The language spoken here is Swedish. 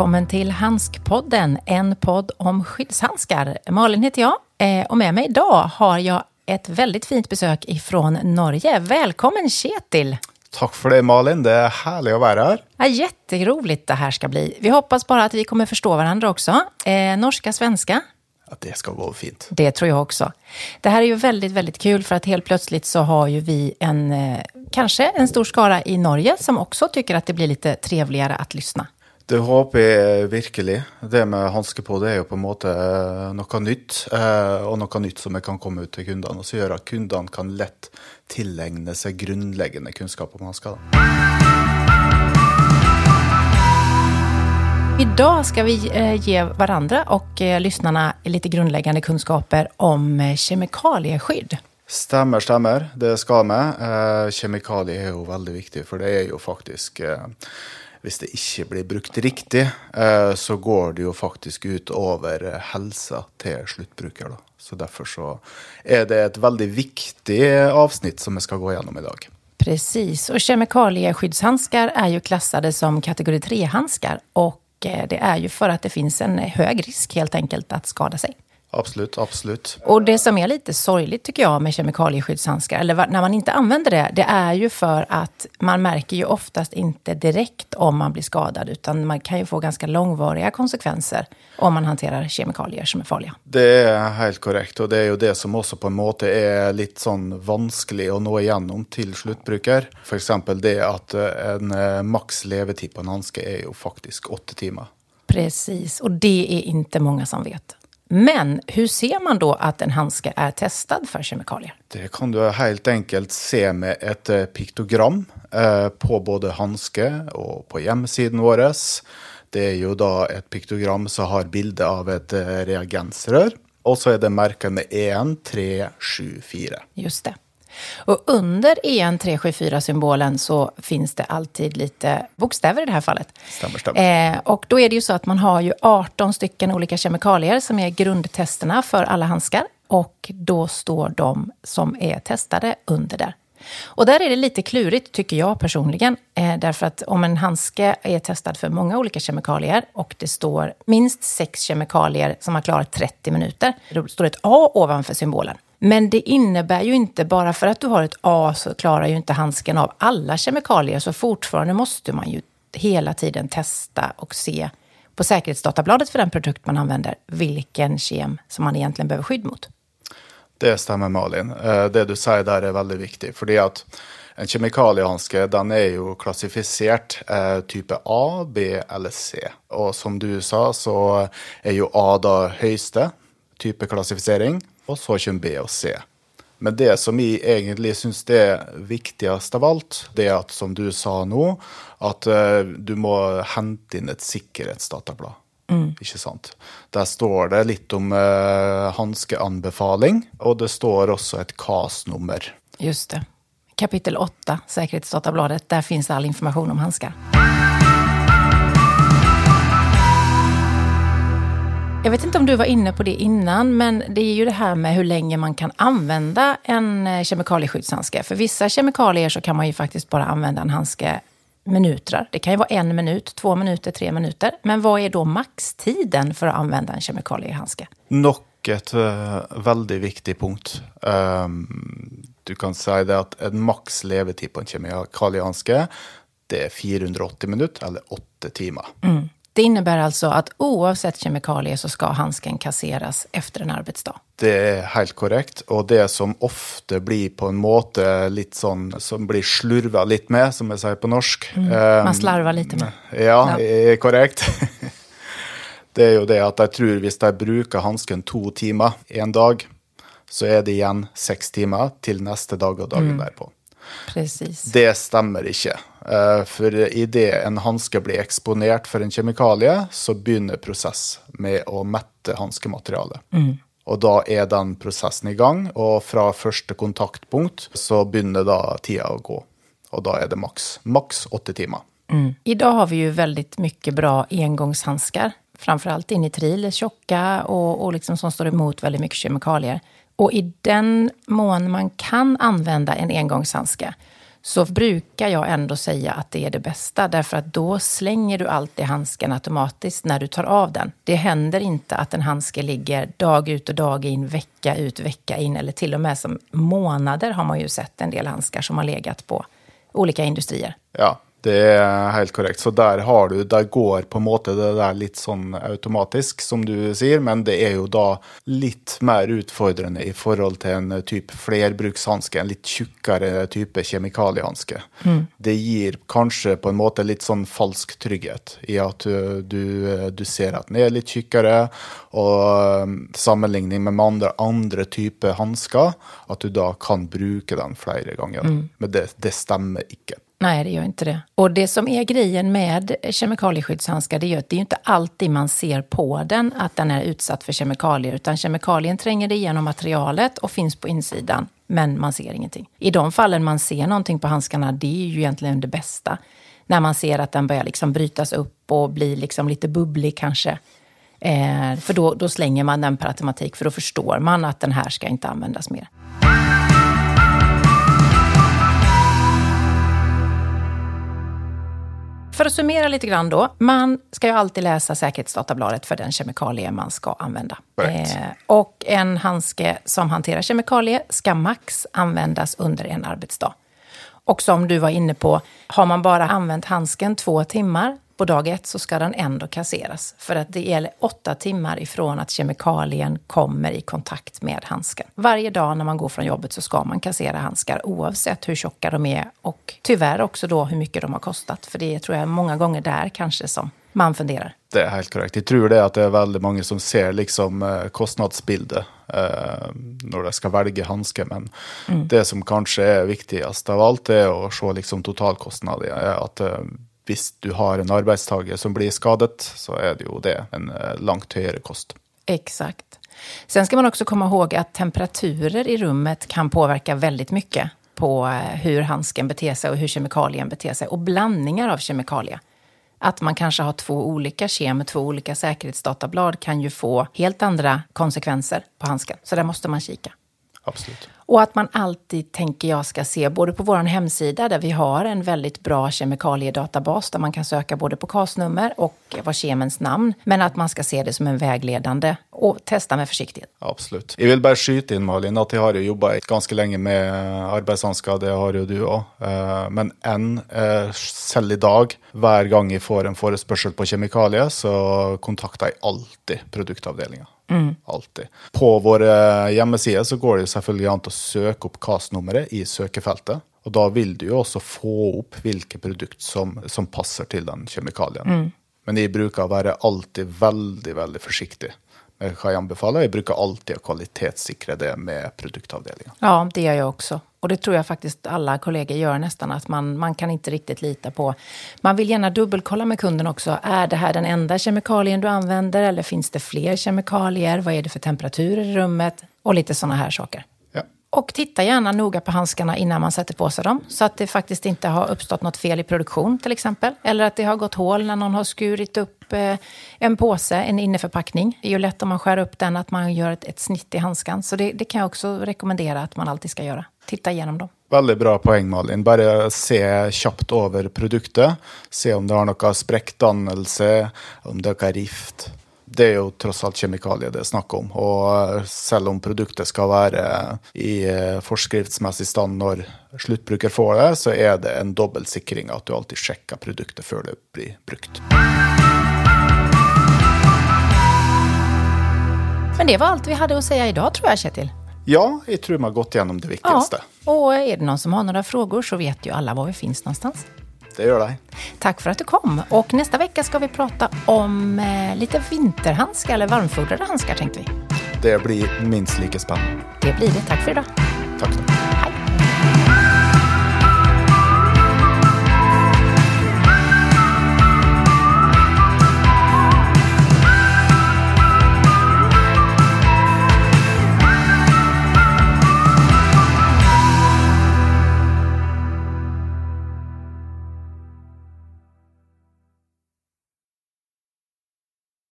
Välkommen till Handskpodden, en podd om skyddshandskar. Malin heter jag eh, och med mig idag har jag ett väldigt fint besök ifrån Norge. Välkommen Kjetil! Tack för det Malin, det är härligt att vara här. Ja, jätteroligt det här ska bli. Vi hoppas bara att vi kommer förstå varandra också. Eh, norska, svenska. Att det ska gå fint. Det tror jag också. Det här är ju väldigt, väldigt kul för att helt plötsligt så har ju vi en, eh, kanske en stor skara i Norge som också tycker att det blir lite trevligare att lyssna. Det hoppas jag verkligen. Det med handske på det är ju på en måte eh, något nytt. eh, Och något nytt som kan komma ut till kunderna och så gör att kunderna kan lätt tillägna sig grundläggande kunskap om handskar. Idag ska vi eh, ge varandra och lyssnarna lite grundläggande kunskaper om kemikalieskydd. Stämmer, stämmer. Det ska med. Eh, kemikalier är ju väldigt viktigt, för det är ju faktiskt eh, Hvis det ikke blir brukt riktig, eh, så går det jo faktisk ut over eh, helsa til sluttbruker. Da. Så derfor så er det et veldig viktig avsnitt som vi skal gå gjennom i dag. Precis, och kemikalieskyddshandskar är ju klassade som kategori 3-handskar och eh, det är ju för att det finns en hög risk helt enkelt att skada sig. Absolut, absolut. Och det som är lite sorgligt tycker jag med kemikalieskyddshandskar, eller när man inte använder det, det är ju för att man märker ju oftast inte direkt om man blir skadad, utan man kan ju få ganska långvariga konsekvenser om man hanterar kemikalier som är farliga. Det er helt korrekt, og det er jo det som også på en måte er litt sånn vanskelig å nå igjennom til sluttbruker. F.eks. det at eh, en eh, maks levetid på en hanske er jo faktisk åtte timer. Precis, och det är inte många som vet. Men hur ser man då att en handske är testad för kemikalier? Det kan du helt enkelt se med et eh, piktogram eh, på både hanske og på hjemmesiden vår. Det er jo da et piktogram som har bilde av et eh, reagensrør. Og så er det merka med 1, 3, 7, 4. Just det. Och under E EN374-symbolen så finns det alltid lite bokstäver i det här fallet. Stämmer, stämmer. Eh, och då är det ju så att man har ju 18 stycken olika kemikalier som är grundtesterna för alla handskar. Och då står de som är testade under där. Och där är det lite klurigt, tycker jag personligen. Eh, därför att om en handske är testad för många olika kemikalier och det står minst sex kemikalier som har klarat 30 minuter, då står det ett A ovanför symbolen. Men det innebär ju inte, bara för att du har ett A så klarar ju inte handsken av alla kemikalier, så fortfarande måste man ju hela tiden testa och se på säkerhetsdatabladet för den produkt man använder vilken kem som man egentligen behöver skydd mot. Det stämmer, Malin. Eh, det du sier der er veldig viktig. fordi at en kjemikaliehanske den er jo klassifisert eh, type A, B eller C. Og som du sa, så er jo A da høyeste type klassifisering, og så kommer B og C. Men det som jeg egentlig syns det er viktigst av alt, det er at, som du sa nå, at eh, du må hente inn et sikkerhetsdatablad. Ikke sant? Der står det litt om eh, hanskeanbefaling, og det står også et KAS-nummer. Just det. Kapitel 8, säkerhetsdatabladet, där finns all information om handskar. Jag vet inte om du var inne på det innan, men det är ju det här med hur länge man kan använda en eh, kemikalieskyddshandske. För vissa kemikalier så kan man ju faktiskt bara använda en handske minuter. Det kan ju vara en minut, två minuter, tre minuter. Men vad är då maxtiden för att använda en kemikaliehandske? Nok et eh, veldig viktig punkt. Um, du kan si det at en maks levetid på en kjemikaliehanske det er 480 minutter, eller 8 timer. Det innebär alltså att oavsett kemikalier så ska handsken kasseras efter en arbetsdag. Det er helt korrekt. Og det som ofte blir på en måte litt sånn Som blir slurva litt med, som jeg sier på norsk. Man Um, slarvar lite med. Ja, Ja. korrekt. det er jo det at jeg tror hvis de bruker hansken to timer en dag, så er det igjen seks timer til neste dag og dagen derpå. Precis. Det stemmer ikke. Eh, For idet en hanske blir eksponert for en kjemikalie, så begynner prosess med å mette hanskematerialet. Og da er den prosessen i gang, og fra første kontaktpunkt så begynner da tida å gå. Og da er det maks maks åtte timer. Idag har vi ju väldigt mycket bra engångshandskar. Framförallt in i tril, tjocka och, och liksom som står emot väldigt mycket kemikalier. Och i den mån man kan använda en engångshandske så brukar jag ändå säga att det är det bästa. Därför att då slänger du alltid handsken automatiskt när du tar av den. Det händer inte att en handske ligger dag ut och dag in, vecka ut, vecka in. Eller till och med som månader har man ju sett en del handskar som har legat på olika industrier. Ja, det er helt korrekt. Så der har du Der går på en måte det der litt sånn automatisk, som du sier, men det er jo da litt mer utfordrende i forhold til en type flerbrukshanske, en litt tjukkere type kjemikaliehanske. Mm. Det gir kanskje på en måte litt sånn falsk trygghet i at du, du, du ser at den er litt tjukkere, og um, sammenligning med andre, andre typer hansker, at du da kan bruke den flere ganger. Mm. Men det, det stemmer ikke. Nej, det gör inte det. Och det som är grejen med kemikalieskyddshandskar, det är att det är inte alltid man ser på den att den är utsatt för kemikalier, utan kemikalien tränger igenom materialet och finns på insidan, men man ser ingenting. I de fallen man ser någonting på handskarna, det är ju egentligen det bästa. När man ser att den börjar liksom brytas upp och bli liksom lite bubblig kanske. Eh, för då, då slänger man den per automatik, för då förstår man att den här ska inte användas mer. För att summera lite grann då. Man ska ju alltid läsa säkerhetsdatabladet för den kemikalie man ska använda. Eh, och en handske som hanterar kemikalie ska max användas under en arbetsdag. Och som du var inne på, har man bara använt handsken två timmar på dag ett så ska den ändå kasseras. För att det gäller åtta timmar ifrån att kemikalien kommer i kontakt med handsken. Varje dag när man går från jobbet så ska man kassera handskar oavsett hur tjocka de är och tyvärr också då hur mycket de har kostat. För det tror jag många gånger där kanske som man funderar. Det är helt korrekt. Jag tror det att det är väldigt många som ser liksom eh, kostnadsbildet eh, när de ska välja handskar. Men mm. det som kanske är viktigast av allt är att se liksom totalkostnaden. Att eh, hvis du har en arbetstagare som blir skadet, så är det ju det en eh, långt högre kost. Exakt. Sen ska man också komma ihåg att temperaturer i rummet kan påverka väldigt mycket på eh, hur handsken beter sig och hur kemikalien beter sig. Och blandningar av kemikalier. Att man kanske har två olika kem, två olika säkerhetsdatablad kan ju få helt andra konsekvenser på handsken. Så där måste man kika. Absolut. Och att man alltid, tänker jag, ska se både på vår hemsida där vi har en väldigt bra kemikaliedatabas där man kan söka både på KAS-nummer och vad kemens namn. Men att man ska se det som en vägledande och testa med försiktighet. Absolut. Jag vill bara skjuta in Malin att jag har ju jobbat ganska länge med arbetshandskar, det har ju du också. Eh, men än, själv eh, idag, varje gång jag får en förespörsel på kemikalier så kontaktar jag alltid produktavdelningen. Mm. Alltid. På vår hemsida så går det selvfølgelig an å søke opp KAS-nummeret i sökefeltet. Och då vill du ju också få upp vilket produkt som, som passer til den kemikalien. Mm. Men jag brukar vara alltid väldigt, väldigt försiktig med hva jeg anbefaler. Jeg bruker alltid å kvalitetssikre det med produktavdelningen. Ja, det gör jag också. Och det tror jag faktiskt alla kollegor gör nästan, att man, man kan inte riktigt lita på. Man vill gärna dubbelkolla med kunden också. Är det här den enda kemikalien du använder eller finns det fler kemikalier? Vad är det för temperaturer i rummet? Och lite sådana här saker. Och titta gärna noga på handskarna innan man sätter på sig dem. Så att det faktiskt inte har uppstått något fel i produktion till exempel. Eller att det har gått hål när någon har skurit upp eh, en påse, en inneförpackning. Det är ju lätt om man skär upp den att man gör ett, ett snitt i handskan. Så det, det kan jag också rekommendera att man alltid ska göra. Titta igenom dem. Väldigt bra poäng Malin. Bara se snabbt över produkten. Se om det har någon spräckdannelse, om det har rift det är ju trots allt kemikalier det är snack om. Och eh, även om produkten ska vara i eh, forskriftsmässig stand när slutbrukare får det, så är det en dubbelsikring att du alltid checkar produkten för det blir brukt. Men det var allt vi hade att säga idag tror jag, Kjetil. Ja, jag tror man har gått igenom det viktigaste. Ja, och är det någon som har några frågor så vet ju alla var vi finns någonstans. Det gör det. Tack för att du kom. Och nästa vecka ska vi prata om eh, lite vinterhandskar, eller varmfodrade handskar tänkte vi. Det blir minst lika spännande. Det blir det. Tack för idag. Tack. Då. Hej.